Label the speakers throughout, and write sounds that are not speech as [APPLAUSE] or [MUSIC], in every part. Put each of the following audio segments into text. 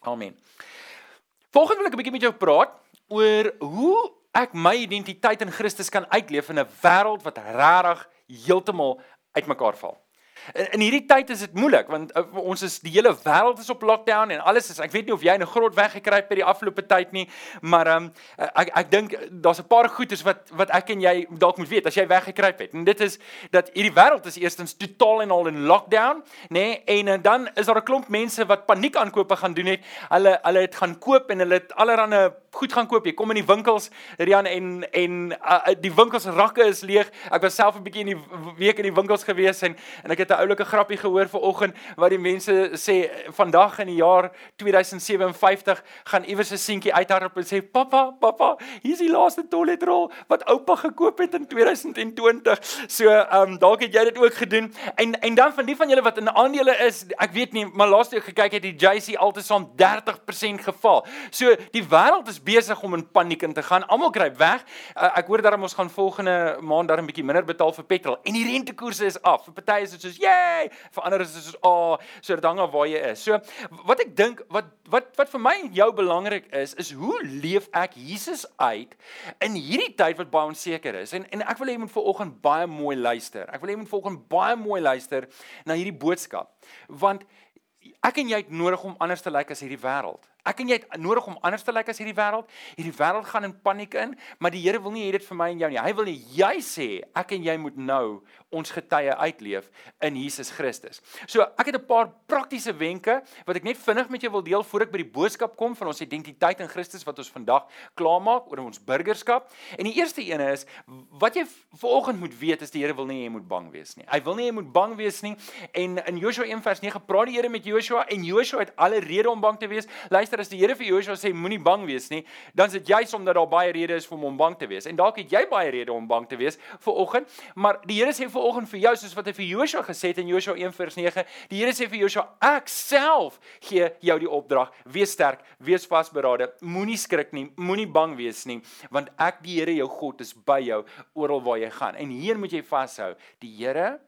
Speaker 1: Amen. Volgende wil ek 'n bietjie met jou praat oor hoe ek my identiteit in Christus kan uitleef in 'n wêreld wat regtig heeltemal uitmekaar val. In, hierdie tyd is dit moeilik want uh, ons is die hele wêreld is op lockdown en alles is ek weet nie of jy in 'n grot weggekruip het die afgelope tyd nie maar um, ek ek dink daar's 'n paar goedes wat wat ek en jy dalk moet weet as jy weggekruip het en dit is dat hierdie wêreld is eerstens totaal en al in lockdown nê nee? en, en dan is daar 'n klomp mense wat paniekaankope gaan doen het hulle hulle het gaan koop en hulle het allerlei goed gaan koop. Jy kom in die winkels Rian en en uh, die winkels rakke is leeg. Ek was self 'n bietjie in die week in die winkels gewees en en ek het 'n oulike grappie gehoor vanoggend wat die mense sê vandag in die jaar 2057 gaan iewers 'n seentjie uithardop en sê pappa pappa hier is die laaste toiletrol wat oupa gekoop het in 2020 so ehm um, dalk het jy dit ook gedoen. En en dan van die van julle wat in aandele is ek weet nie maar laaste ek gekyk het die JC altesaam 30% geval so die wêreld is besig om in paniek in te gaan almal kry weg uh, ek hoor daarom ons gaan volgende maand daar 'n bietjie minder betaal vir petrol en die rentekoerse is af vir party is dit soos Yay! Vir ander is dit soos, "Ag, oh, so dit hang af waar jy is." So, wat ek dink wat wat wat vir my en jou belangrik is, is hoe leef ek Jesus uit in hierdie tyd wat baie onseker is. En en ek wil hê jy moet vanoggend baie mooi luister. Ek wil hê jy moet vanoggend baie mooi luister na hierdie boodskap. Want ek en jy het nodig om anders te lyk as hierdie wêreld. Ek en jy het nodig om anders te lyk as hierdie wêreld. Hierdie wêreld gaan in paniek in, maar die Here wil nie hê dit vir my en jou nie. Hy wil hê jy sê ek en jy moet nou ons getuie uitleef in Jesus Christus. So, ek het 'n paar praktiese wenke wat ek net vinnig met jou wil deel voor ek by die boodskap kom van ons identiteit in Christus wat ons vandag klaarmaak oor ons burgerskap. En die eerste een is wat jy vanoggend moet weet is die Here wil nie jy moet bang wees nie. Hy wil nie jy moet bang wees nie. En in Joshua 1:9 praat die Here met Joshua en Joshua het alle rede om bang te wees. Luister luister as die Here vir Joshua sê moenie bang wees nie, dan is dit juis omdat daar baie redes is vir hom om bang te wees. En dalk het jy baie redes om bang te wees vir oggend, maar die Here sê vir oggend vir jou soos wat hy vir Joshua gesê het in Joshua 1:9, die Here sê vir Joshua ek self gee jou die opdrag, wees sterk, wees vasberade, moenie skrik nie, moenie bang wees nie, want ek die Here jou God is by jou oral waar jy gaan. En hier moet jy vashou, die Here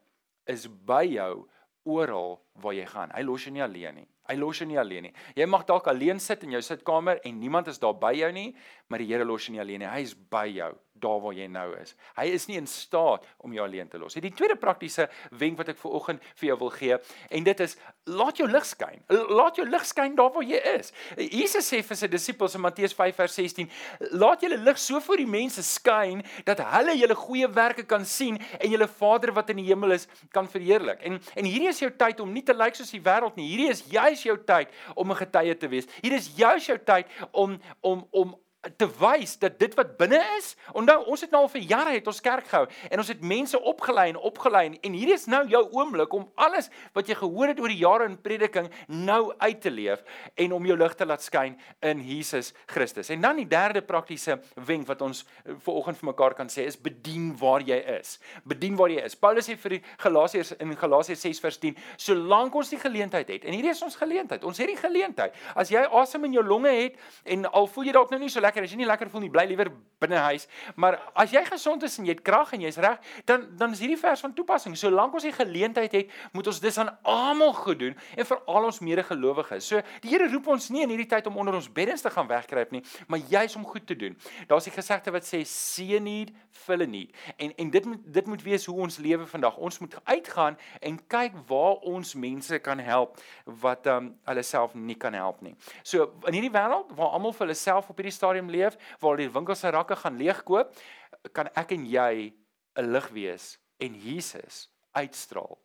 Speaker 1: is by jou oral waar jy gaan. Hy los jou nie alleen nie. Hy los jou nie alleen nie. Jy mag dalk alleen sit in jou sitkamer en niemand is daar by jou nie, maar die Here los jou nie alleen nie. Hy is by jou daar waar jy nou is. Hy is nie in staat om jou alleen te los. Die tweede praktiese wenk wat ek vir oggend vir jou wil gee, en dit is laat jou lig skyn. Laat jou lig skyn daar waar jy is. Jesus sê vir sy disippels in Matteus 5:16, laat julle lig so voor die mense skyn dat hulle julle goeie werke kan sien en julle Vader wat in die hemel is kan verheerlik. En en hierdie is jou tyd om nie te lyk soos die wêreld nie. Hierdie is juis jou tyd om 'n getuie te wees. Hier is juis jou tyd om om om te wys dat dit wat binne is, onthou ons het nou al vir jare het ons kerk gehou en ons het mense opgelei en opgelei en hierdie is nou jou oomblik om alles wat jy gehoor het oor die jare in prediking nou uit te leef en om jou lig te laat skyn in Jesus Christus. En dan die derde praktiese wenk wat ons eh, vir oggend vir mekaar kan sê is bedien waar jy is. Bedien waar jy is. Paulus sê vir die Galasiërs in Galasiërs 6:10, solank ons die geleentheid het. En hierdie is ons geleentheid. Ons het die geleentheid. As jy asem in jou longe het en al voel jy dalk nou nie so lekker lekker. As jy nie lekker voel nie, bly liewer binne huis. Maar as jy gesond is en jy het krag en jy's reg, dan dan is hierdie vers van toepassing. Solank ons die geleentheid het, moet ons dis aan almal goed doen en vir al ons medegelowiges. So die Here roep ons nie in hierdie tyd om onder ons beddens te gaan wegkruip nie, maar juis om goed te doen. Daar's die gesegde wat sê see need, fill need. En en dit moet dit moet wees hoe ons lewe vandag. Ons moet uitgaan en kyk waar ons mense kan help wat ehm um, hulle self nie kan help nie. So in hierdie wêreld waar almal vir hulle self op hierdie stadium leef waar die winkels se rakke gaan leegkoop, kan ek en jy 'n lig wees en Jesus uitstraal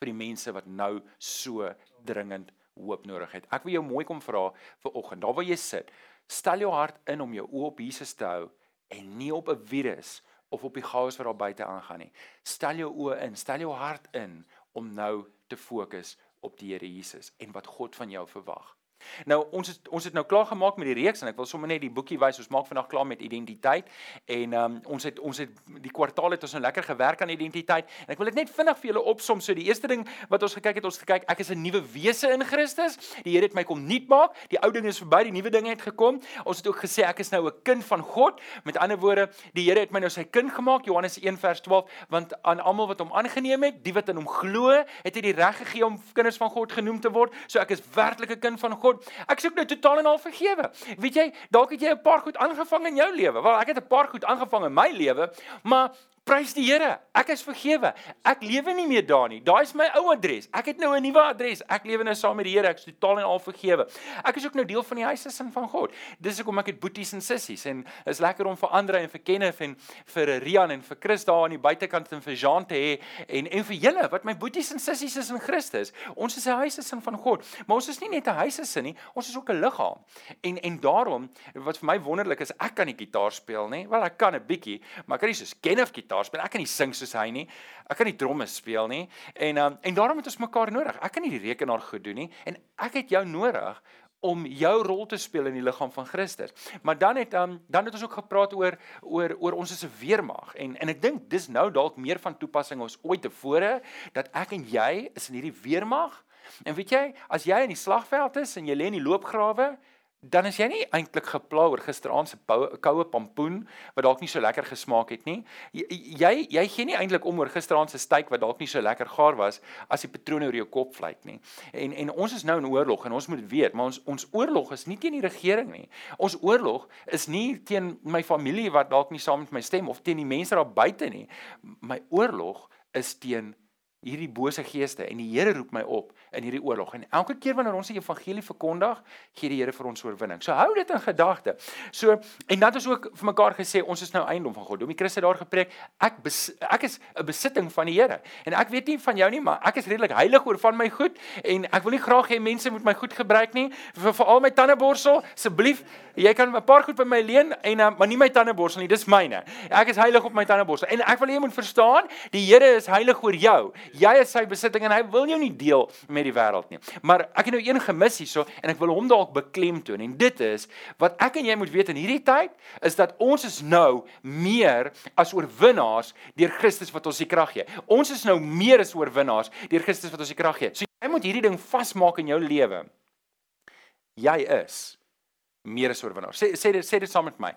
Speaker 1: vir die mense wat nou so dringend hoop nodig het. Ek wil jou mooi kom vra vir oggend, daar waar jy sit, stel jou hart in om jou oë op Jesus te hou en nie op 'n virus of op die chaos wat daar buite aangaan nie. Stel jou oë in, stel jou hart in om nou te fokus op die Here Jesus en wat God van jou verwag. Nou ons het ons het nou klaar gemaak met die reeks en ek wil sommer net die boekie wys. Ons maak vandag klaar met identiteit en um, ons het ons het die kwartaal het ons nou lekker gewerk aan identiteit en ek wil dit net vinnig vir julle opsom. So die eerste ding wat ons gekyk het, ons gekyk ek is 'n nuwe wese in Christus. Die Here het my kom nuut maak. Die ou ding is verby, die nuwe ding het gekom. Ons het ook gesê ek is nou 'n kind van God. Met ander woorde, die Here het my nou sy kind gemaak. Johannes 1 vers 12, want aan almal wat hom aangeneem het, die wat in hom glo, het hy die reg gegee om kinders van God genoem te word. So ek is werklik 'n kind van God God. Ek is ook nou totaal en al vergewe. Weet jy, dalk het jy 'n paar goed aangevang in jou lewe. Wel, ek het 'n paar goed aangevang in my lewe, maar Prys die Here. Ek is vergewe. Ek lewe nie meer daar nie. Daai is my ou adres. Ek het nou 'n nuwe adres. Ek lewe nou saam met die Here. Ek is totaal en al vergewe. Ek is ook nou deel van die huisgesin van God. Dis hoekom ek het boeties en sissies en is lekker om vir ander en vir Kenneth en vir Rian en vir Chris daar aan die buitekant en vir Jean te hê en en vir julle wat my boeties en sissies is in Christus. Ons is 'n huisgesin van God. Maar ons is nie net 'n huisgesin nie. Ons is ook 'n liggaam. En en daarom wat vir my wonderlik is, ek kan nie gitaar speel nie. Wel ek kan 'n bietjie, maar ek kan nie soos Kenneth gitaar speel. Ek kan nie sing soos hy nie. Ek kan nie tromme speel nie. En um, en daarom het ons mekaar nodig. Ek kan nie die rekenaar goed doen nie en ek het jou nodig om jou rol te speel in die liggaam van Christus. Maar dan het um, dan het ons ook gepraat oor oor oor ons is 'n weermag en en ek dink dis nou dalk meer van toepassing as ooit tevore dat ek en jy is in hierdie weermag. En weet jy, as jy in die slagveld is en jy lê in die loopgrawe, dan is jy nie eintlik gepla oor gisteraand se koue pampoen wat dalk nie so lekker gesmaak het nie. Jy jy gee nie eintlik om oor gisteraand se steak wat dalk nie so lekker gaar was as die patrone oor jou kop vlieg nie. En en ons is nou in oorlog en ons moet weet, maar ons ons oorlog is nie teen die regering nie. Ons oorlog is nie teen my familie wat dalk nie saam met my stem of teen die mense daar buite nie. My oorlog is teen hierdie bose geeste en die Here roep my op in hierdie oorlog. En elke keer wanneer ons die evangelie verkondig, gee die Here vir ons oorwinning. So hou dit in gedagte. So en dat is ook vir mekaar gesê ons is nou eiendom van God. Domie Christus daar gepreek, ek bes, ek is 'n besitting van die Here. En ek weet nie van jou nie, maar ek is redelik heilig oor van my goed en ek wil nie graag hê mense moet my goed gebruik nie. Vir veral my tandeborsel, asseblief, jy kan 'n paar goed by my leen en uh, maar nie my tandeborsel nie, dis myne. Ek is heilig op my tandeborsel. En ek wil hê jy moet verstaan, die Here is heilig oor jou. Jy is sy besitting en hy wil jou nie deel met die wêreld nie. Maar ek het nou een gemis hierso en ek wil hom dalk beklemtoon en dit is wat ek en jy moet weet in hierdie tyd is dat ons is nou meer as oorwinnaars deur Christus wat ons die krag gee. Ons is nou meer as oorwinnaars deur Christus wat ons die krag gee. So jy moet hierdie ding vasmaak in jou lewe. Jy is meer as oorwinnaar. Sê sê dit sê dit saam met my.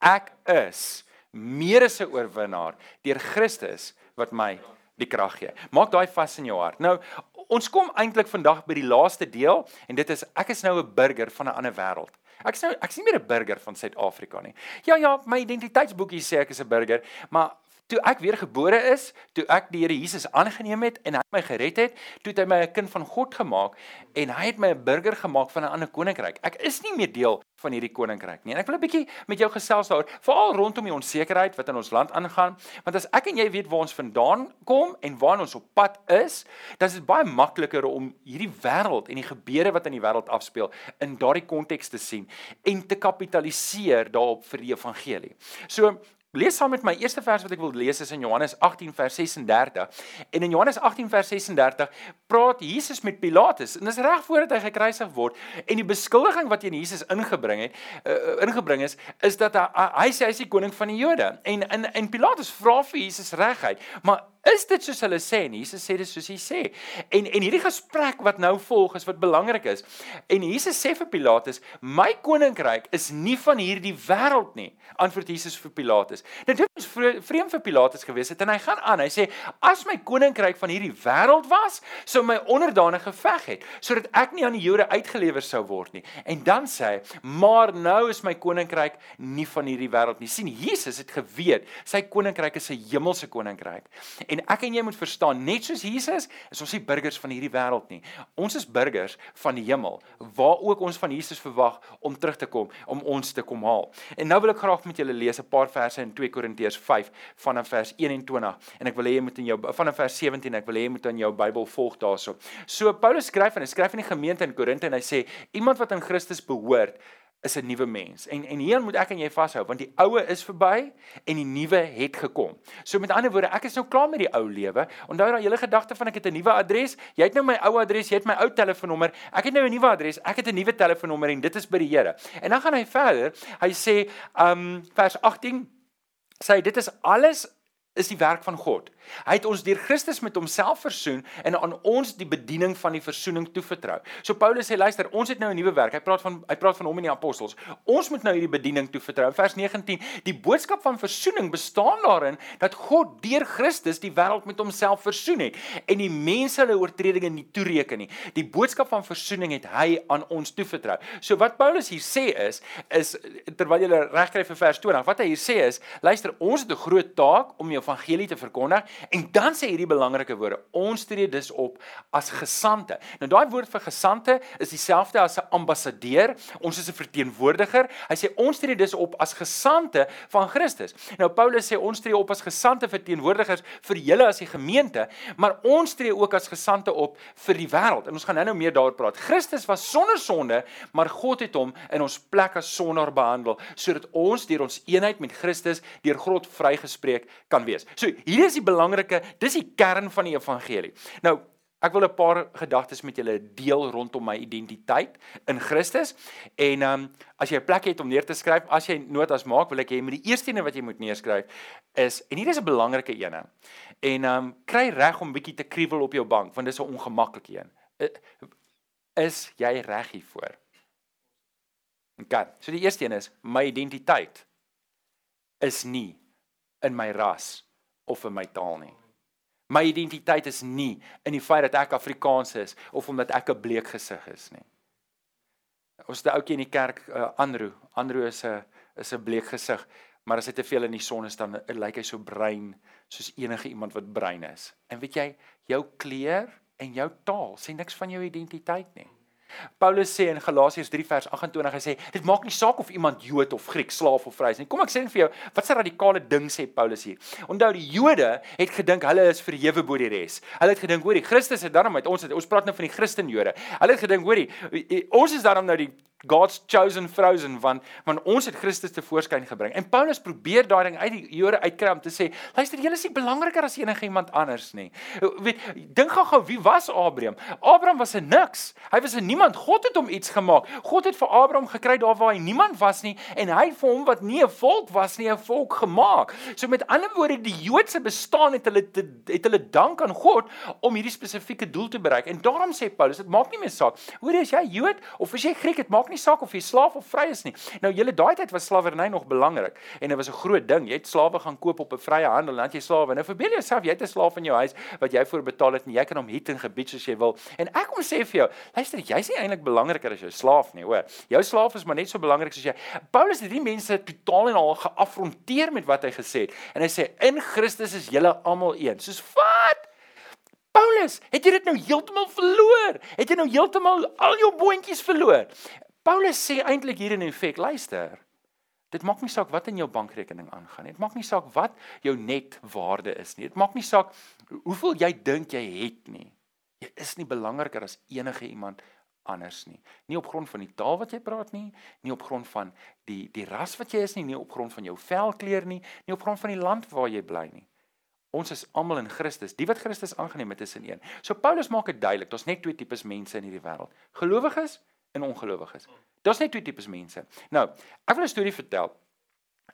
Speaker 1: Ek is meer as 'n oorwinnaar deur Christus wat my die krag gee. Maak daai vas in jou hart. Nou, ons kom eintlik vandag by die laaste deel en dit is ek is nou 'n burger van 'n ander wêreld. Ek is nou ek is nie meer 'n burger van Suid-Afrika nie. Ja ja, my identiteitsboekie sê ek is 'n burger, maar toe ek weer gebore is, toe ek die Here Jesus aangeneem het en hy my gered het, toe het hy my 'n kind van God gemaak en hy het my 'n burger gemaak van 'n ander koninkryk. Ek is nie meer deel van hierdie koninkryk nie. En ek wil 'n bietjie met jou gesels daaroor, veral rondom die onsekerheid wat in ons land aangaan, want as ek en jy weet waar ons vandaan kom en waar ons op pad is, dan is dit baie makliker om hierdie wêreld en die gebeure wat in die wêreld afspeel in daardie konteks te sien en te kapitaliseer daarop vir die evangelie. So Lees saam met my eerste vers wat ek wil lees is in Johannes 18 vers 36. En in Johannes 18 vers 36 praat Jesus met Pilatus en dis reg voordat hy gekruisig word en die beskuldiging wat teen Jesus ingebring het uh, ingebring is is dat hy hy sê hy is die koning van die Jode. En in en Pilatus vra vir Jesus reguit, maar Is dit soos hulle sê? En Jesus sê dit soos hy sê. En en hierdie gesprek wat nou volg is wat belangrik is. En Jesus sê vir Pilatus, "My koninkryk is nie van hierdie wêreld nie." Antwoord Jesus vir Pilatus. Dit was vreemd vir Pilatus gewees het en hy gaan aan. Hy sê, "As my koninkryk van hierdie wêreld was, sou my onderdane geveg het sodat ek nie aan die Jode uitgelewer sou word nie." En dan sê hy, "Maar nou is my koninkryk nie van hierdie wêreld nie." sien Jesus het geweet sy koninkryk is 'n hemelse koninkryk. En ek en jy moet verstaan, net soos Jesus, is ons nie burgers van hierdie wêreld nie. Ons is burgers van die hemel, waar ook ons van Jesus verwag om terug te kom, om ons te kom haal. En nou wil ek graag met julle lees 'n paar verse in 2 Korintiërs 5 vanaf vers 21 en ek wil hê jy moet in jou vanaf vers 17 ek wil hê jy moet in jou Bybel volg daarso. So Paulus skryf en hy skryf aan die gemeente in Korinte en hy sê iemand wat aan Christus behoort is 'n nuwe mens. En en hier moet ek en jy vashou want die oue is verby en die nuwe het gekom. So met ander woorde, ek is nou klaar met die ou lewe. Onthou daai hele gedagte van ek het 'n nuwe adres. Jy het nou my ou adres, jy het my ou telefoonnommer. Ek het nou 'n nuwe adres. Ek het 'n nuwe telefoonnommer en dit is by die Here. En dan gaan hy verder. Hy sê, um vers 18 sê dit is alles is die werk van God. Hy het ons deur Christus met homself versoen en aan ons die bediening van die versoening toevertrou. So Paulus sê luister, ons het nou 'n nuwe werk. Hy praat van hy praat van hom en die apostels. Ons moet nou hierdie bediening toevertrou. Vers 19, die boodskap van versoening bestaan daarin dat God deur Christus die wêreld met homself versoen het en die mense hulle oortredinge nie toereken nie. Die boodskap van versoening het hy aan ons toevertrou. So wat Paulus hier sê is is terwyl jy regkry vir vers 20, wat hy hier sê is, luister, ons het 'n groot taak om die evangelie te verkondig en dan sê hierdie belangrike woorde, ons tree dus op as gesante. Nou daai woord vir gesante is dieselfde as 'n ambassadeur, ons is 'n verteenwoordiger. Hy sê ons tree dus op as gesante van Christus. Nou Paulus sê ons tree op as gesante verteenwoordigers vir julle as die gemeente, maar ons tree ook as gesante op vir die wêreld. En ons gaan nou-nou meer daaroor praat. Christus was sonder sonde, maar God het hom in ons plek as sondaar behandel sodat ons deur ons eenheid met Christus deur God vrygespreek kan wees. So hier is die belangrike, dis die kern van die evangelie. Nou Ek wil 'n paar gedagtes met julle deel rondom my identiteit in Christus. En um, as jy 'n plek het om neer te skryf, as jy notas maak, wil ek hê met die eerste ene wat jy moet neerskryf is en hier is 'n belangrike ene. En um, kry reg om bietjie te kriewel op jou bank want dis 'n ongemaklike een. Is jy reg hiervoor? OK. So die eerste een is my identiteit is nie in my ras of in my taal nie. My identiteit is nie in die feit dat ek Afrikaans is of omdat ek 'n bleek gesig is nie. Ons het 'n ouetjie in die kerk, uh, Andrew. Andrew is 'n is 'n bleek gesig, maar as hy te veel in die son is dan uh, lyk hy so bruin soos enige iemand wat bruin is. En weet jy, jou kleur en jou taal sê niks van jou identiteit nie. Paulus sê in Galasiërs 3 vers 28 hy sê dit maak nie saak of iemand Jood of Griek, slaaf of vry is nie. Kom ek sê vir jou, wat 'n radikale ding sê Paulus hier. Onthou die Jode het gedink hulle is verhewe bo die res. Hulle het gedink, hoorie, Christus het daarom uit ons het ons praat nou van die Christen Jode. Hulle het gedink, hoorie, ons is daarom nou die God's chosen frozen van van ons het Christus te voorskyn gebring. En Paulus probeer daai ding uit die Jode uitkry om te sê, luister, julle is nie belangriker as enige iemand anders nie. Weet, dink gou-gou, wie was Abraham? Abraham was 'n niks. Hy was 'n niemand. God het hom iets gemaak. God het vir Abraham gekry daar waar hy niemand was nie en hy vir hom wat nie 'n volk was nie, 'n volk gemaak. So met ander woorde, die Joodse bestaan het hulle te, het hulle dank aan God om hierdie spesifieke doel te bereik. En daarom sê Paulus, dit maak nie meer saak. Hoor jy, as jy Jood of as jy Griek, dit maak nie saak of jy slaaf of vry is nie. Nou julle daai tyd was slawerny nog belangrik en dit was 'n groot ding. Jy het slawe gaan koop op 'n vrye handel en dan jy slawe. Nou verbeel jouself jy het 'n slaaf in jou huis wat jy voor betaal het en jy kan hom het en gebied soos jy wil. En ek kom sê vir jou, luister, jy's nie eintlik belangriker as jou slaaf nie, hoor. Jou slaaf is maar net so belangrik soos jy. Paulus het hierdie mense totaal en al geafronteer met wat hy gesê het. En hy sê in Christus is julle almal een. Soos wat? Paulus, het jy dit nou heeltemal verloor? Het jy nou heeltemal al jou boontjies verloor? Paulus sê eintlik hier in effek, luister. Dit maak nie saak wat in jou bankrekening aangaan nie. Dit maak nie saak wat jou netwaarde is nie. Dit maak nie saak hoeveel jy dink jy het nie. Jy is nie belangriker as enige iemand anders nie. Nie op grond van die taal wat jy praat nie, nie op grond van die die ras wat jy is nie, nie op grond van jou velkleur nie, nie op grond van die land waar jy bly nie. Ons is almal in Christus. Die wat Christus aangeneem het, is in een. So Paulus maak dit duidelik, daar's net twee tipes mense in hierdie wêreld. Gelowiges en ongelowiges. Daar's net twee tipes mense. Nou, ek wil 'n storie vertel.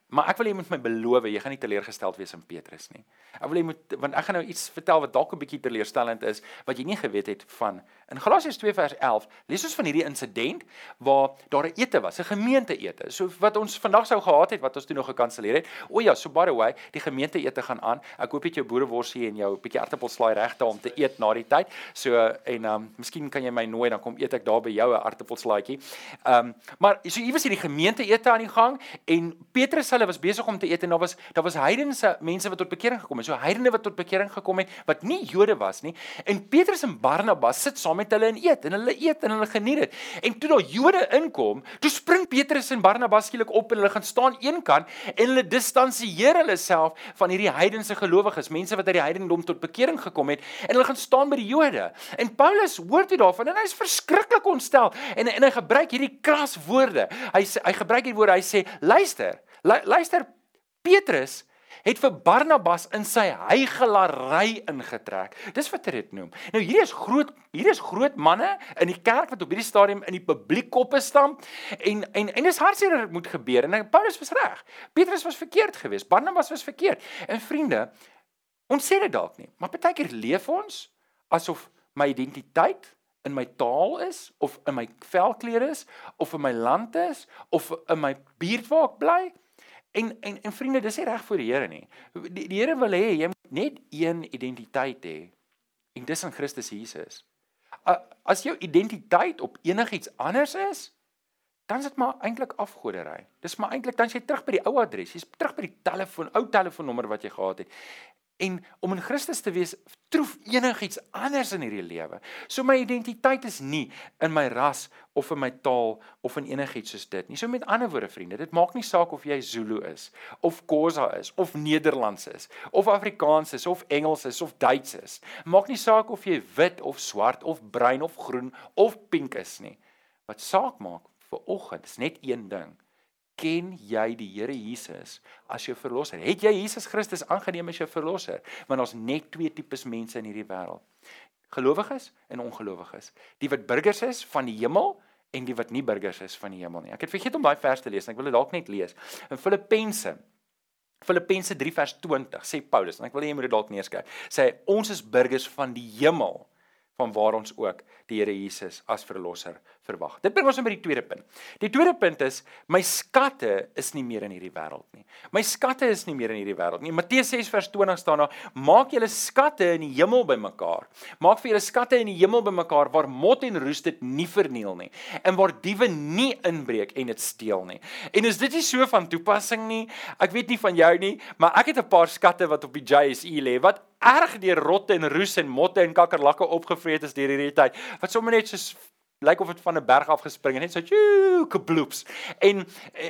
Speaker 1: Maar ek wil jy moet my beloof jy gaan nie teleurgesteld wees in Petrus nie. Ek wil jy moet want ek gaan nou iets vertel wat dalk 'n bietjie teleurstellend is wat jy nie geweet het van in Galasiërs 2 vers 11 lees ons van hierdie insident waar daar 'n ete was, 'n gemeenteete. So wat ons vandag sou gehad het wat ons toe nog gekanselleer het. O ja, so by the way, die gemeenteete gaan aan. Ek hoop jy het jou boereworsie en jou bietjie aartappelslaai regte om te eet na die tyd. So en ehm um, miskien kan jy my nooi dan kom eet ek daar by jou 'n aartappelslaaitjie. Ehm um, maar so iewers hierdie gemeenteete aan die gang en Petrus hulle was besig om te eet en daar was daar was heidense mense wat tot bekering gekom het. So heidene wat tot bekering gekom het wat nie Jode was nie. En Petrus en Barnabas sit saam met hulle en eet en hulle eet en hulle geniet dit. En toe daai Jode inkom, toe spring Petrus en Barnabas skielik op en hulle gaan staan eenkant en hulle distansieer hulle self van hierdie heidense gelowiges, mense wat uit die heidendom tot bekering gekom het en hulle gaan staan by die Jode. En Paulus hoor dit daarvan en hy is verskriklik ontstel en en hy gebruik hierdie kras woorde. Hy hy gebruik hierdie woorde. Hy sê: "Luister, luister Petrus het vir Barnabas in sy heigelary ingetrek. Dis wat hy dit noem. Nou hierdie is groot hier is groot manne in die kerk wat op hierdie stadium in die publiek koppe stamp en en en dis hartseer dat dit moet gebeur en Paulus was reg. Petrus was verkeerd geweest, Barnabas was verkeerd. En vriende, Ons sê dit dalk nie, maar baie keer leef ons asof my identiteit in my taal is of in my velklere is of in my land is of in my buurt waar ek bly. En en en vriende, dis nie reg vir die Here nie. Die, die Here wil hê jy moet net een identiteit hê. En dis in Christus Jesus. As jou identiteit op enigiets anders is, dan is dit maar eintlik afgodery. Dis maar eintlik dan jy terug by die ou adres, jy's terug by die telefoon, ou telefoonnommer wat jy gehad het. En om in Christus te wees, troef enigiets anders in hierdie lewe. So my identiteit is nie in my ras of in my taal of in enigiets soos dit nie. So met ander woorde vriende, dit maak nie saak of jy Zulu is of Khoza is of Nederlands is of Afrikaans is of Engels is of Duits is. Maak nie saak of jy wit of swart of bruin of groen of pink is nie. Wat saak maak vir oggend is net een ding ken jy die Here Jesus as jou verlosser? Het jy Jesus Christus aangeneem as jou verlosser? Want ons net twee tipes mense in hierdie wêreld. Gelowiges en ongelowiges. Die wat burgers is van die hemel en die wat nie burgers is van die hemel nie. Ek het vergeet om daai vers te lees en ek wil dit dalk net lees. In Filippense Filippense 3 vers 20 sê Paulus en ek wil hê jy moet dit dalk neerskryf. Sê ons is burgers van die hemel van waar ons ook die Here Jesus as verlosser verwag. Dit bring ons by die tweede punt. Die tweede punt is my skatte is nie meer in hierdie wêreld nie. My skatte is nie meer in hierdie wêreld nie. Matteus 6 vers 20 staan daar: "Maak julle skatte in die hemel bymekaar. Maak vir julle skatte in die hemel bymekaar waar mot en roes dit nie verniel nie en waar diewe nie inbreek en dit steel nie." En is dit nie so van toepassing nie? Ek weet nie van jou nie, maar ek het 'n paar skatte wat op die JSE lê wat erg deur rotte en roes en motte en kakkerlakke opgevreet is deur hierdie tyd wat sommer net soos lyk of dit van 'n berg af gespring het net so tjoo kabloeps. En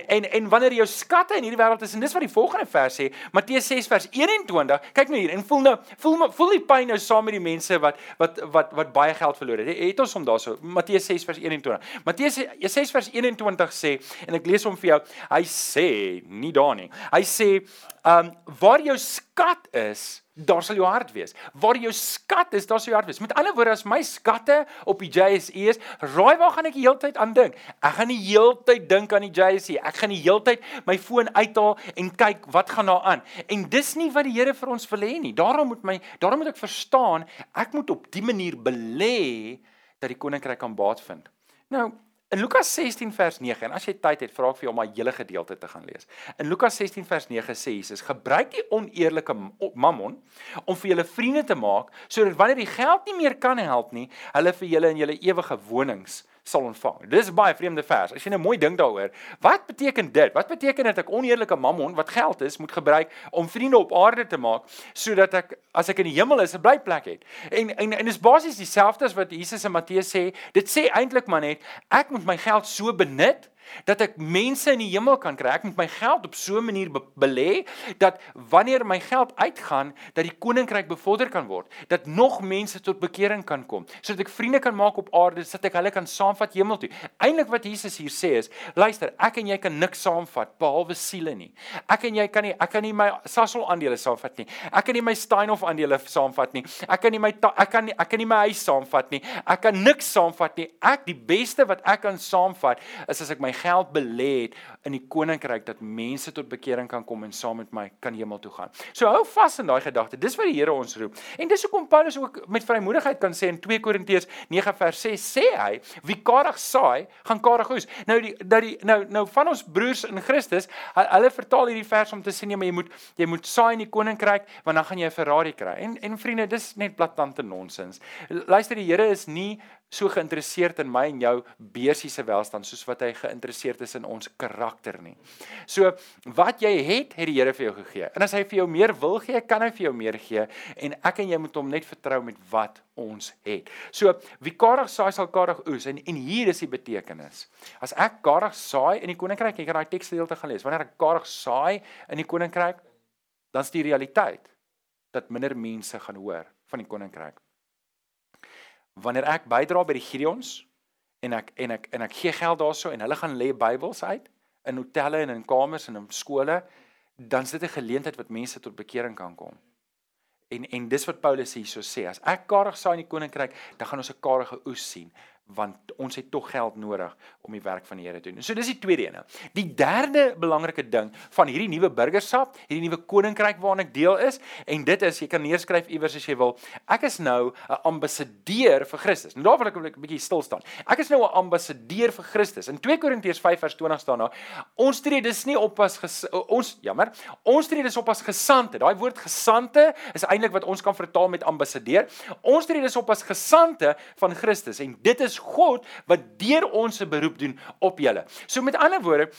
Speaker 1: en en wanneer jou skatte in hierdie wêreld is en dis wat die volgende vers sê Matteus 6 vers 21 kyk nou hier en voel nou voel voel die pyn nou saam met die mense wat wat wat wat baie geld verloor het. Het ons hom daarso Matteus 6 vers 21 Matteus 6 vers 21 sê en ek lees hom vir jou hy sê nie daar nie hy sê um waar jou skat is daar sal jou hart wees. Waar jou skat is, daar sal jou hart wees. Met ander woorde, as my skatte op die JSE is, raai waar gaan ek die hele tyd aan dink? Ek gaan die hele tyd dink aan die JSE. Ek gaan die hele tyd my foon uithaal en kyk wat gaan daar aan. En dis nie wat die Here vir ons wil hê nie. Daarom moet my daarom moet ek verstaan, ek moet op die manier belê dat die koninkryk kan baat vind. Nou, In Lukas 16 vers 9 en as jy tyd het, vra ek vir jou om daai hele gedeelte te gaan lees. In Lukas 16 vers 9 sê Jesus: "Gebruik die oneerlike mammon om vir julle vriende te maak, sodat wanneer die geld nie meer kan help nie, hulle vir julle in julle ewige wonings sal ontvang. Dis baie vreemde vers. As jy nou mooi dink daaroor, wat beteken dit? Wat beteken dit ek oneerlike mammon wat geld is moet gebruik om vriende op aarde te maak sodat ek as ek in die hemel is 'n blyplek het? En en en dis basies dieselfde as wat Jesus in Matteus sê. Dit sê eintlik maar net ek moet my geld so benut dat ek mense in die hemel kan kry. Ek moet my geld op so 'n manier be belê dat wanneer my geld uitgaan, dat die koninkryk bevorder kan word, dat nog mense tot bekering kan kom, sodat ek vriende kan maak op aarde, sodat ek hulle kan saamvat hemel toe. Eindelik wat Jesus hier sê is, luister, ek en jy kan niks saamvat behalwe siele nie. Ek en jy kan nie ek kan nie my Sasol aandele saamvat nie. Ek kan nie my Steinhoff aandele saamvat nie. Ek kan nie my ek kan nie ek kan nie my huis saamvat nie. Ek kan niks saamvat nie. Ek die beste wat ek kan saamvat is as ek my geld belê het in die koninkryk dat mense tot bekering kan kom en saam met my kan hemel toe gaan. So hou vas in daai gedagte. Dis wat die Here ons roep. En dis hoekom Paulus ook met vrymoedigheid kan sê in 2 Korintiërs 9 vers 6 sê hy, wie karig saai, gaan karig oes. Nou die dat die nou nou van ons broers in Christus, hulle vertaal hierdie vers om te sê nee, maar jy moet jy moet saai in die koninkryk want dan gaan jy 'n Ferrari kry. En en vriende, dis net plattante nonsens. Luister, die Here is nie so geïnteresseerd in my en jou beursiese welstand soos wat hy geïnteresseerd is in ons karakter nie. So wat jy het, het die Here vir jou gegee. En as hy vir jou meer wil gee, kan hy vir jou meer gee en ek en jy moet hom net vertrou met wat ons het. So wie karig saai sal karig oes en en hier is die betekenis. As ek karig saai in die koninkryk, ek het daai teksgedeelte gelees. Wanneer ek karig saai in die koninkryk, dan is die realiteit dat minder mense gaan hoor van die koninkryk wanneer ek bydra by die Gideons en ek en ek en ek gee geld daarso en hulle gaan lê Bybels uit in hotelle en in kamers en in skole, dan is dit 'n geleentheid wat mense tot bekering kan kom. En en dis wat Paulus hierso sê, as ek karig saai in die koninkryk, dan gaan ons 'n karige oes sien want ons het tog geld nodig om die werk van die Here te doen. So dis die tweede een. Die derde belangrike ding van hierdie nuwe burgerskap, hierdie nuwe koninkryk waarna ek deel is, en dit is jy kan neerskryf iewers as jy wil. Ek is nou 'n ambassadeur vir Christus. Nou daar wil ek 'n bietjie stil staan. Ek is nou 'n ambassadeur vir Christus. In 2 Korintiërs 5 vers 20 staan daar: Ons tree dis nie op as ges, ons jammer, ons tree dis op as gesante. Daai woord gesante is eintlik wat ons kan vertaal met ambassadeur. Ons tree dis op as gesante van Christus en dit is God wat deur ons se beroep doen op julle. So met ander woorde,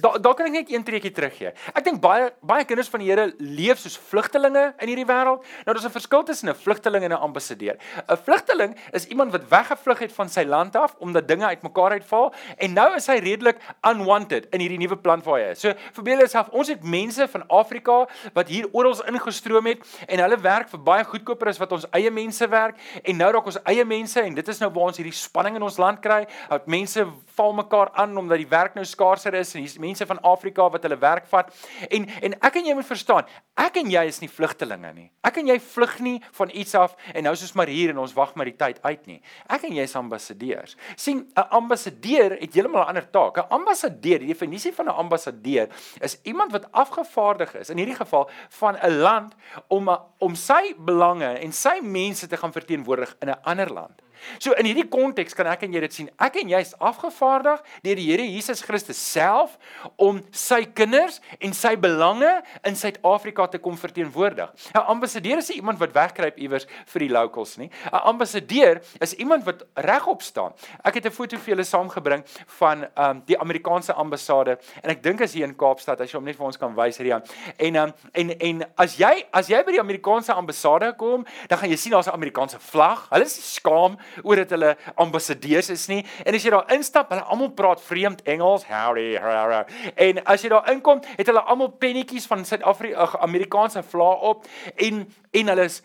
Speaker 1: daar daar kan ek net een treukie teruggee. Ek dink baie baie kinders van die Here leef soos vlugtelinge in hierdie wêreld. Nou daar's 'n verskil tussen 'n vlugteling en 'n ambassadeur. 'n Vlugteling is iemand wat weggevlug het van sy land af omdat dinge uitmekaar uitval en nou is hy redelik unwanted in hierdie nuwe plan waar hy is. So verbeel jouself, ons het mense van Afrika wat hier oral ingestroom het en hulle werk vir baie goedkoper as wat ons eie mense werk en nou raak ons eie mense en dit is nou waar ons hierdie spanning in ons land kry. Dat mense val mekaar aan omdat die werk nou skaarser is en hier's mense van Afrika wat hulle werk vat. En en ek en jy moet verstaan, ek en jy is nie vlugtelinge nie. Ek en jy vlug nie van iets af en nou soos maar hier en ons wag maar die tyd uit nie. Ek en jy is ambassadeurs. sien 'n ambassadeur het heeltemal 'n ander taak. 'n Ambassadeur, die definisie van 'n ambassadeur is iemand wat afgevaardig is in hierdie geval van 'n land om om sy belange en sy mense te gaan verteenwoordig in 'n ander land. So in hierdie konteks kan ek en jy dit sien. Ek en jy is afgevaardig deur die Here Jesus Christus self om sy kinders en sy belange in Suid-Afrika te kom verteenwoordig. 'n Ambassadeur is iemand wat wegkruip iewers vir die locals nie. 'n Ambassadeur is iemand wat regop staan. Ek het 'n foto vir julle saamgebring van um die Amerikaanse ambassade en ek dink as hier in Kaapstad as jy hom net vir ons kan wys Rian. En um en en as jy as jy by die Amerikaanse ambassade kom, dan gaan jy sien daar's 'n Amerikaanse vlag. Hulle is skaam oor dat hulle ambassadeurs is nie. En as jy daar instap, hulle almal praat vreemd Engels. Howdy, howdy. En as jy daar inkom, het hulle almal pennetjies van Suid-Afrika Amerikaanse vlae op en en hulle is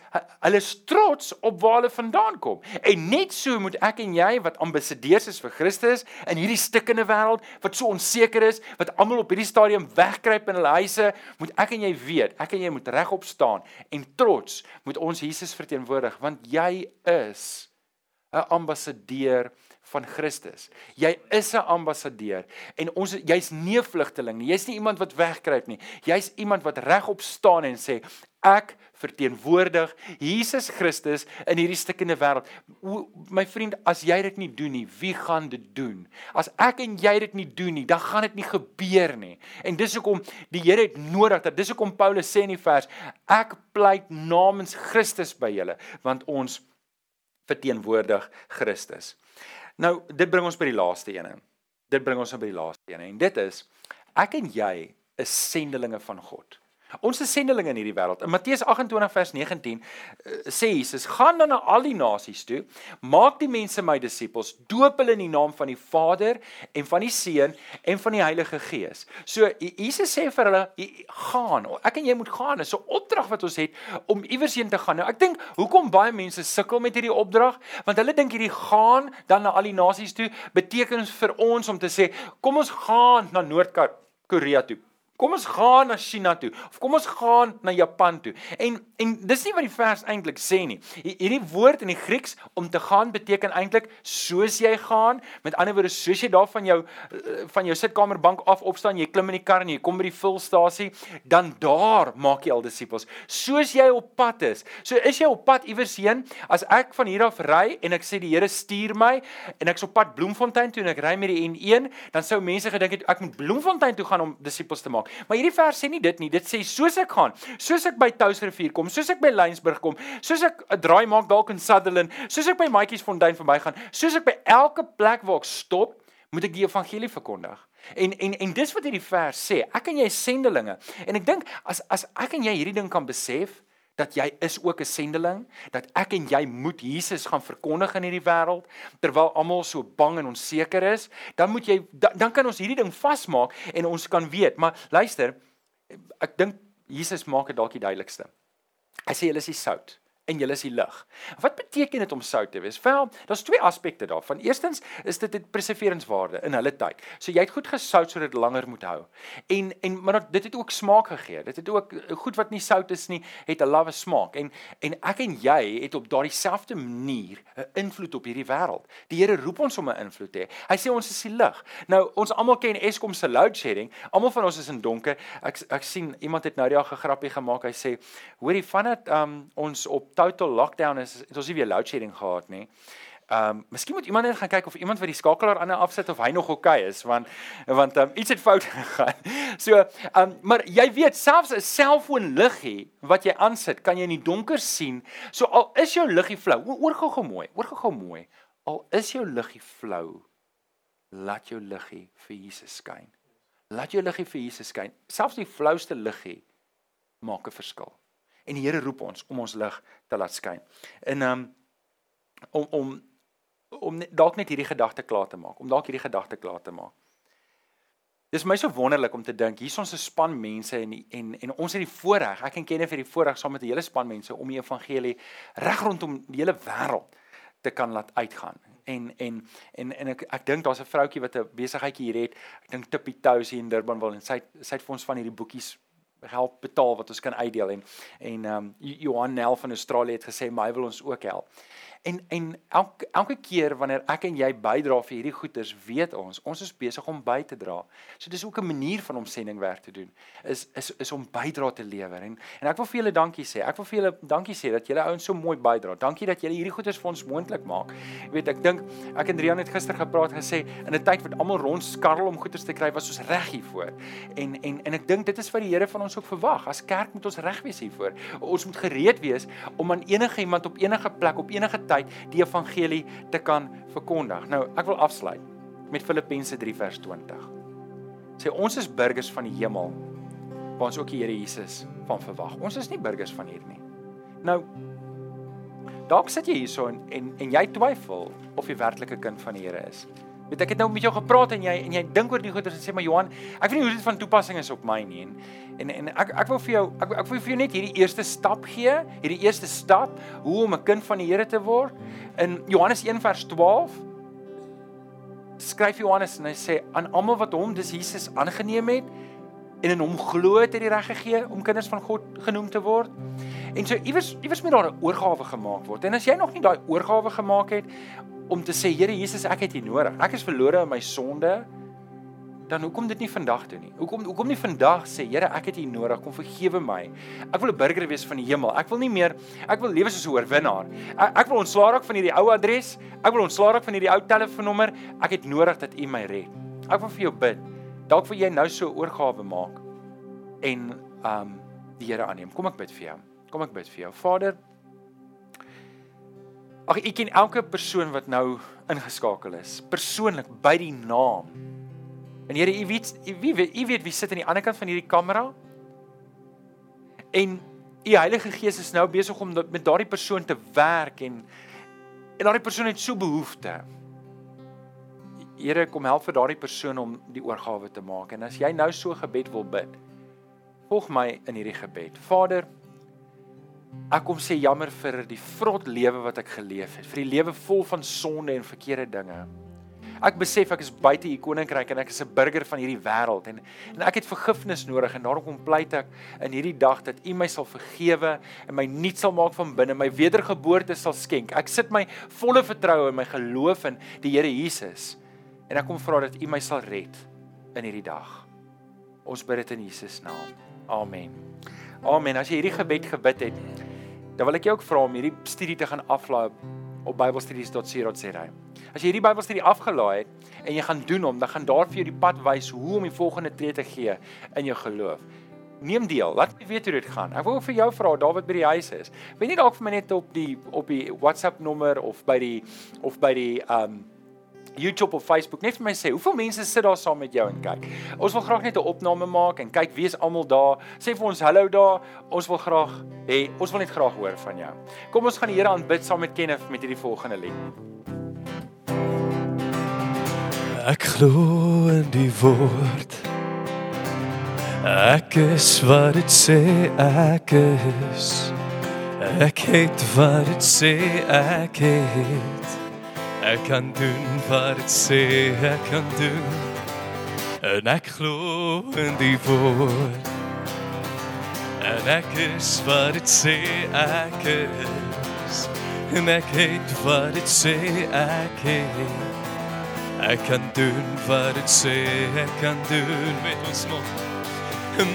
Speaker 1: hulle is trots op waar hulle vandaan kom. En net so moet ek en jy wat ambassadeurs is vir Christus in hierdie stikkende wêreld wat so onseker is, wat almal op hierdie stadium wegkruip in hulle huise, moet ek en jy weet, ek en jy moet regop staan en trots moet ons Jesus verteenwoordig want jy is 'n ambassadeur van Christus. Jy is 'n ambassadeur en ons jy's nie 'n vlugteling nie. Jy's nie iemand wat wegkruip nie. Jy's iemand wat regop staan en sê ek verteenwoordig Jesus Christus in hierdie stikkende wêreld. My vriend, as jy dit nie doen nie, wie gaan dit doen? As ek en jy dit nie doen nie, dan gaan dit nie gebeur nie. En dis hoekom die Here het nodig dat dis hoekom Paulus sê in die vers, ek pleit namens Christus by julle, want ons verteenwoordig Christus. Nou, dit bring ons by die laaste ene. Dit bring ons by die laaste ene en dit is ek en jy is sendelinge van God. Ons is sendelinge in hierdie wêreld. In Matteus 28 vers 19 uh, sê Jesus: "Gaan dan na al die nasies toe, maak die mense my disippels, doop hulle in die naam van die Vader en van die Seun en van die Heilige Gees." So Jesus sê vir hulle: "Gaan. Ek en jy moet gaan. Dis 'n opdrag wat ons het om iewers heen te gaan." Nou ek dink hoekom baie mense sukkel met hierdie opdrag, want hulle dink hierdie gaan dan na al die nasies toe beteken vir ons om te sê: "Kom ons gaan na Noord-Korea toe." Kom ons gaan na China toe of kom ons gaan na Japan toe. En en dis nie wat die vers eintlik sê nie. Hierdie woord in die Grieks om te gaan beteken eintlik soos jy gaan. Met ander woorde, soos jy daar van jou eh, van jou sitkamerbank af opstaan, jy klim in die kar en jy kom by die vulstasie, dan daar maak jy al disippels. Soos jy op pad is. So is jy op pad iewers heen. As ek van hier af ry en ek sê die Here stuur my en ek's op pad Bloemfontein toe en ek ry met die N1, dan sou mense gedink het ek moet Bloemfontein toe gaan om disippels te maak maak. Maar hierdie vers sê nie dit nie. Dit sê soos ek gaan, soos ek by Touwsrivier kom, soos ek by Lensburg kom, soos ek 'n draai maak dalk in Sutherland, soos ek by Maatjiesfontein verbygaan, soos ek by elke plek waar ek stop, moet ek die evangelie verkondig. En en en dis wat hierdie vers sê. Ek en jy is sendelinge. En ek dink as as ek en jy hierdie ding kan besef, dat jy is ook 'n sendeling, dat ek en jy moet Jesus gaan verkondig in hierdie wêreld terwyl almal so bang en onseker is, dan moet jy dan, dan kan ons hierdie ding vasmaak en ons kan weet, maar luister, ek dink Jesus maak dit dalk die duidelikste. Hy sê julle is die sout en julle is die lig. Wat beteken dit om sout te wees? Wel, daar's twee aspekte daarvan. Eerstens is dit 'n preserveringswaarde in hulle tyd. So jy het goed gesout sodat dit langer moet hou. En en maar dit het ook smaak gegee. Dit het ook goed wat nie sout is nie, het 'n lawwe smaak. En en ek en jy het op daardie selfde manier 'n invloed op hierdie wêreld. Die Here roep ons om 'n invloed te hê. Hy sê ons is die lig. Nou, ons almal ken Eskom se load shedding. Almal van ons is in donker. Ek ek sien iemand het nou die dag 'n grappie gemaak. Hy sê, "Hoorie, vandat um, ons op total lockdown is, het ons nie weer load shedding gehad nie. Ehm, um, miskien moet iemand net gaan kyk of iemand vir die skakelaar aan afsit of hy nog okay is want want um, iets het fout [LAUGHS] gegaan. So, ehm, um, maar jy weet selfs 'n selfoon liggie wat jy aansit, kan jy in die donker sien. So al is jou liggie flou, oor gou-gou mooi, oor gou-gou mooi. Al is jou liggie flou, laat jou liggie vir Jesus skyn. Laat jou liggie vir Jesus skyn. Selfs die flouste liggie maak 'n verskil en die Here roep ons om ons lig te laat skyn. En um om om om dalk net hierdie gedagte klaar te maak, om dalk hierdie gedagte klaar te maak. Dis my so wonderlik om te dink hier's ons 'n span mense en en en ons het die voorreg, ek en Kenneth het die voorreg saam met 'n hele span mense om die evangelie reg rondom die hele wêreld te kan laat uitgaan. En en en en ek ek dink daar's 'n vroutjie wat 'n besigheidjie hier het. Ek dink Tippie Toes hier in Durban wil en sy sy het vir ons van hierdie boekies help betaal wat ons kan uitdeel en en ehm um, Johan Nel van Australië het gesê my wil ons ook help. En en elke elke keer wanneer ek en jy bydra vir hierdie goeders, weet ons, ons is besig om by te dra. So dis ook 'n manier van om sendingwerk te doen. Is is is om bydra te lewer. En en ek wil vir julle dankie sê. Ek wil vir julle dankie sê dat julle ouens so mooi bydra. Dankie dat julle hierdie goeders vir ons moontlik maak. Jy weet, ek dink ek en Rian het gister gepraat gesê in 'n tyd wat almal rondskarrel om goeders te kry, was ons reg hiervoor. En en en ek dink dit is wat die Here van ons ook verwag. As kerk moet ons reg wees hiervoor. Ons moet gereed wees om aan enige iemand op enige plek op enige tyd tyd die evangelie te kan verkondig. Nou, ek wil afsluit met Filippense 3 vers 20. Sê ons is burgers van die hemel waar ons ook die Here Jesus van verwag. Ons is nie burgers van hier nie. Nou dalk sit jy hierso en, en en jy twyfel of jy werklik 'n kind van die Here is. Weet ek het nou met jou gepraat en jy en jy dink oor die goeie en sê maar Johan, ek weet nie hoe dit van toepassing is op my nie en en, en ek ek wil vir jou ek ek wil vir jou net hierdie eerste stap gee, hierdie eerste stap hoe om 'n kind van die Here te word. In Johannes 1 vers 12 skryf Johannes en hy sê aan almal wat hom dis Jesus aangeneem het en in hom glo het hy die reg gegee om kinders van God genoem te word. En so iewers iewers moet daar 'n oorgawe gemaak word. En as jy nog nie daai oorgawe gemaak het om te sê Here Jesus, ek het U nodig. Ek is verlore in my sonde. Dan hoekom dit nie vandag doen nie? Hoekom hoekom nie vandag sê Here, ek het U nodig, kom vergewe my. Ek wil 'n burger wees van die hemel. Ek wil nie meer ek wil lewe soos 'n oorwinnaar. Ek, ek wil ontslaa raak van hierdie ou adres. Ek wil ontslaa raak van hierdie ou telefoonnommer. Ek het nodig dat U my red. Ek wil vir jou bid. Dalk wil jy nou so oorgawe maak en um die Here aanneem. Kom ek bid vir jou. Kom ek bid vir jou. Vader, Ag ek ken elke persoon wat nou ingeskakel is, persoonlik by die naam. En Here, u weet u weet u weet wie sit aan die ander kant van hierdie kamera? En u Heilige Gees is nou besig om met daardie persoon te werk en en daardie persoon het so behoefte. Here, kom help vir daardie persoon om die oorgawe te maak. En as jy nou so gebed wil bid, volg my in hierdie gebed. Vader, Ek kom sê jammer vir die vrot lewe wat ek geleef het, vir die lewe vol van sonde en verkeerde dinge. Ek besef ek is buite u koninkryk en ek is 'n burger van hierdie wêreld en en ek het vergifnis nodig en daarom kom pleit ek in hierdie dag dat u my sal vergewe en my nuut sal maak van binne, my wedergeboorte sal skenk. Ek sit my volle vertroue en my geloof in die Here Jesus en ek kom vra dat u my sal red in hierdie dag. Ons bid dit in Jesus naam. Amen. Amen. As jy hierdie gebed gebid het, dan wil ek jou ook vra om hierdie studie te gaan aflaai op bybelstudies.co.za. As jy hierdie Bybelstudie afgelaai het en jy gaan doen hom, dan gaan daar vir jou die pad wys hoe om die volgende tree te gee in jou geloof. Neem deel. Laat my weet hoe dit gaan. Ek wil vir jou vra wat by die huis is. Weet jy dalk vir my net op die op die WhatsApp nommer of by die of by die um YouTube of Facebook net vir my sê hoeveel mense sit daar saam met jou en kyk. Ons wil graag net 'n opname maak en kyk wie is almal daar. Sê vir ons hallo daar. Ons wil graag hê ons wil net graag hoor van jou. Kom ons gaan die Here aanbid saam met Kenneth met hierdie volgende lied.
Speaker 2: Ek glo in die woord. Ek is wat dit sê ek is. Ek het wat dit sê ek het. Ek kan doen wat dit sê ek kan doen. En ek glo in die woord. En ek is wat dit sê ek is. En ek het wat dit sê ek het. Ek kan doen wat dit sê ek kan doen met ons mond.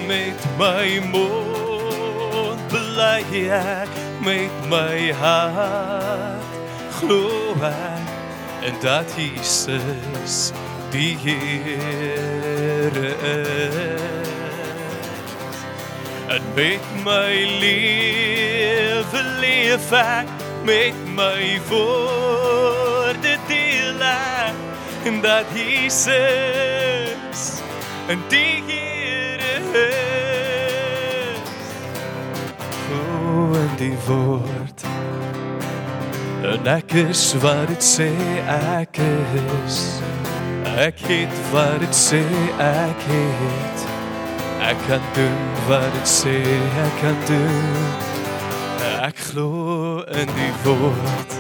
Speaker 2: Met my mond bly ek met my hart glo ek en dat Jesus die Here is. En met my lewe leef ek met my woorde deel ek en dat Jesus en die Here is. O, en die woord En is wat dit sê ek is. Het wat dit sê ek het. Ek kan doen wat dit sê ek kan doen. Ek glo in die woord.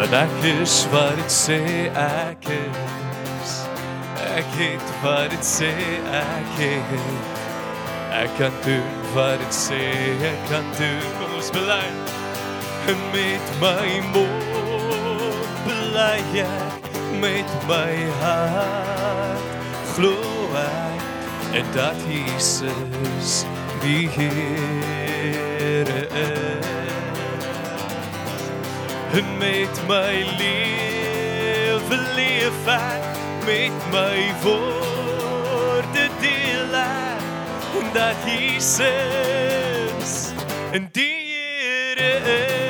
Speaker 2: En ek is wat dit sê ek is. Ek het wat dit sê ek het. Ek kan doen wat dit sê ek kan doen. Kom ons bely en met my mond bly ek met my hart. Glo ek en dat Jesus die Here is. En met my lewe leef ek met my woorde deel ek en dat Jesus en die Here is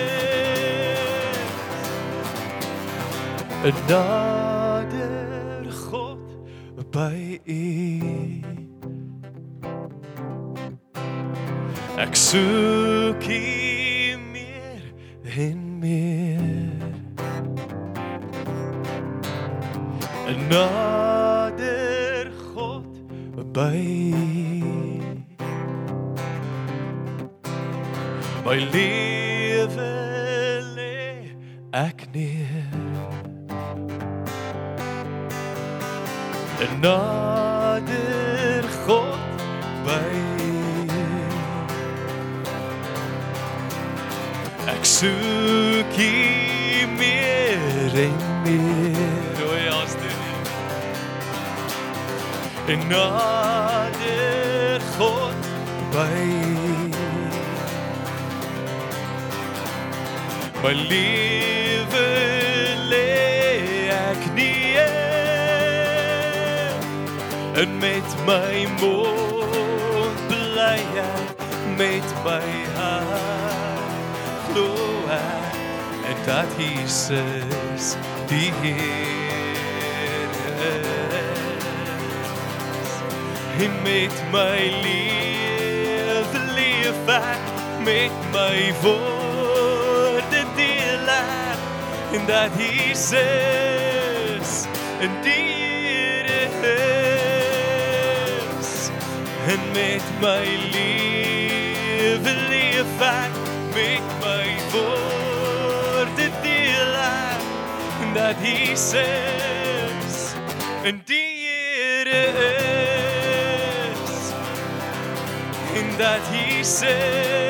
Speaker 2: nader God by U. Ek soek U meer en meer. 'n nader God by U. My lewe nader God by Ek soek U meer en meer. O ja dit 'n nader God by My lewe en met my mond bly ek met my hart glo ek en dat Jesus die Here is. En met my lewe leef ek met my woorde deel ek en dat Jesus en die en met my lewe leef ek met my woorde deel ek dat Jesus en die Here is. En dat Jesus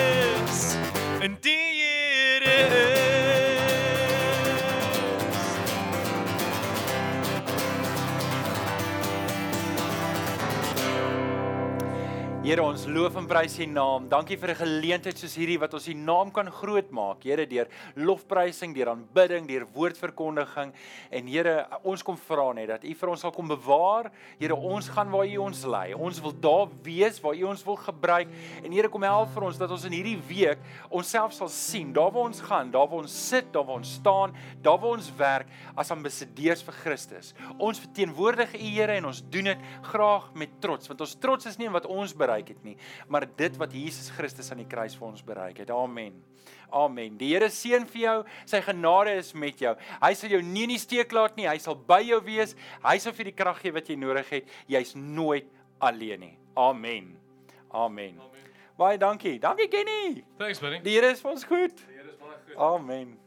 Speaker 1: Here, ons loof en prys U naam. Dankie vir 'n geleentheid soos hierdie wat ons U naam kan groot maak. Here, deur lofprysing, deur aanbidding, deur woordverkondiging. En Here, ons kom vra net dat U vir ons sal kom bewaar. Here, ons gaan waar U ons lei. Ons wil daar wees waar U ons wil gebruik. En Here, kom help vir ons dat ons in hierdie week onsself sal sien, daar waar ons gaan, daar waar ons sit, daar waar ons staan, daar waar ons werk as ambassadeurs vir Christus. Ons verteenwoordig U Here en ons doen dit graag met trots, want ons trots is nie in wat ons bereik het nie, maar dit wat Jesus Christus aan die kruis vir ons bereik het. Amen. Amen. Die Here seën vir jou. Sy genade is met jou. Hy sal jou nie in die steek laat nie. Hy sal by jou wees. Hy sal vir die krag gee wat jy nodig het. Jy's nooit alleen nie. Amen. Amen. Amen. Baie dankie. Dankie Kenny.
Speaker 2: Thanks buddy.
Speaker 1: Die Here is vir ons goed.
Speaker 2: Die Here is baie goed.
Speaker 1: Amen.